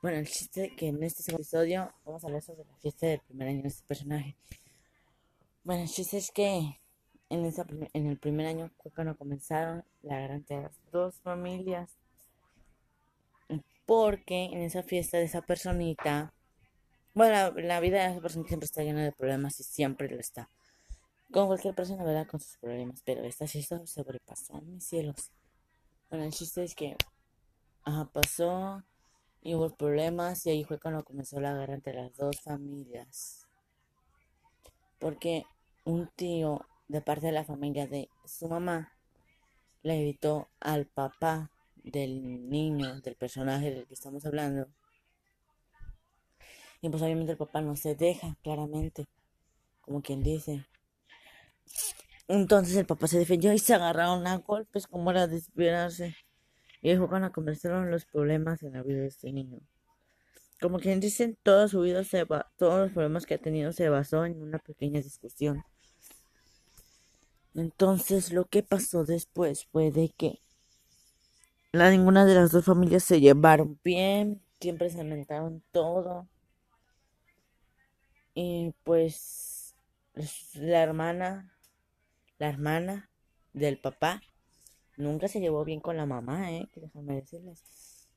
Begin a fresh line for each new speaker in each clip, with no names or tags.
Bueno, el chiste es que en este episodio vamos a hablar sobre la fiesta del primer año de este personaje. Bueno, el chiste es que en, esa, en el primer año fue cuando comenzaron la garantía de las dos familias. Porque en esa fiesta de esa personita, bueno, la, vida de esa persona siempre está llena de problemas y siempre lo está. Como cualquier persona, ¿verdad? Con sus problemas. Pero esta fiesta sobrepasó, mis cielos. Bueno, el chiste es que ajá, pasó y hubo problemas y ahí fue cuando comenzó la guerra entre las dos familias. Porque un tío de parte de la familia de su mamá le evitó al papá del niño, del personaje del que estamos hablando. Y pues obviamente el papá no se deja, claramente, como quien dice. Entonces el papá se defendió y se agarraron a golpes como era de esperarse. Y ahí cuando comenzaron los problemas en la vida de este niño. Como quien dicen, toda su vida se va, todos los problemas que ha tenido se basó en una pequeña discusión. Entonces lo que pasó después fue de que la ninguna de las dos familias se llevaron bien, siempre se lamentaron todo. Y pues la hermana, la hermana del papá nunca se llevó bien con la mamá, ¿eh? Déjame decirles.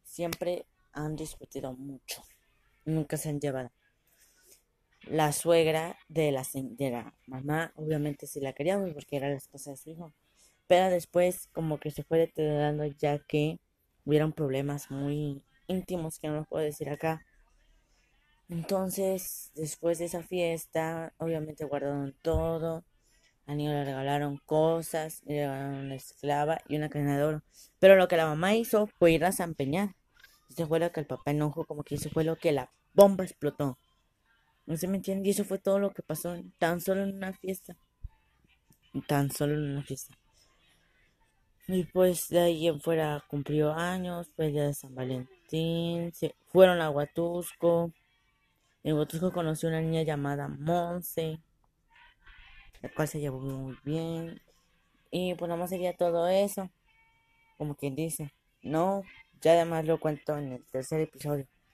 Siempre han discutido mucho. Nunca se han llevado. La suegra de la, de la mamá, obviamente sí la quería, porque era la esposa de su hijo. Pero después como que se fue deteriorando ya que hubieron problemas muy íntimos que no los puedo decir acá. Entonces, después de esa fiesta, obviamente guardaron todo al niño le regalaron cosas, le regalaron una esclava y una cadena de oro. Pero lo que la mamá hizo fue ir a zampeñar. Eso fue lo que el papá enojó, como que eso fue lo que la bomba explotó. No se me entiende, y eso fue todo lo que pasó tan solo en una fiesta. Tan solo en una fiesta. Y pues de ahí en fuera cumplió años, pues ya de San Valentín, se fueron a Huatusco. En Huatusco conoció una niña llamada Monse la cual se llevó muy bien. Y pues nada más sería todo eso. Como quien dice. No, ya además lo cuento en el tercer episodio.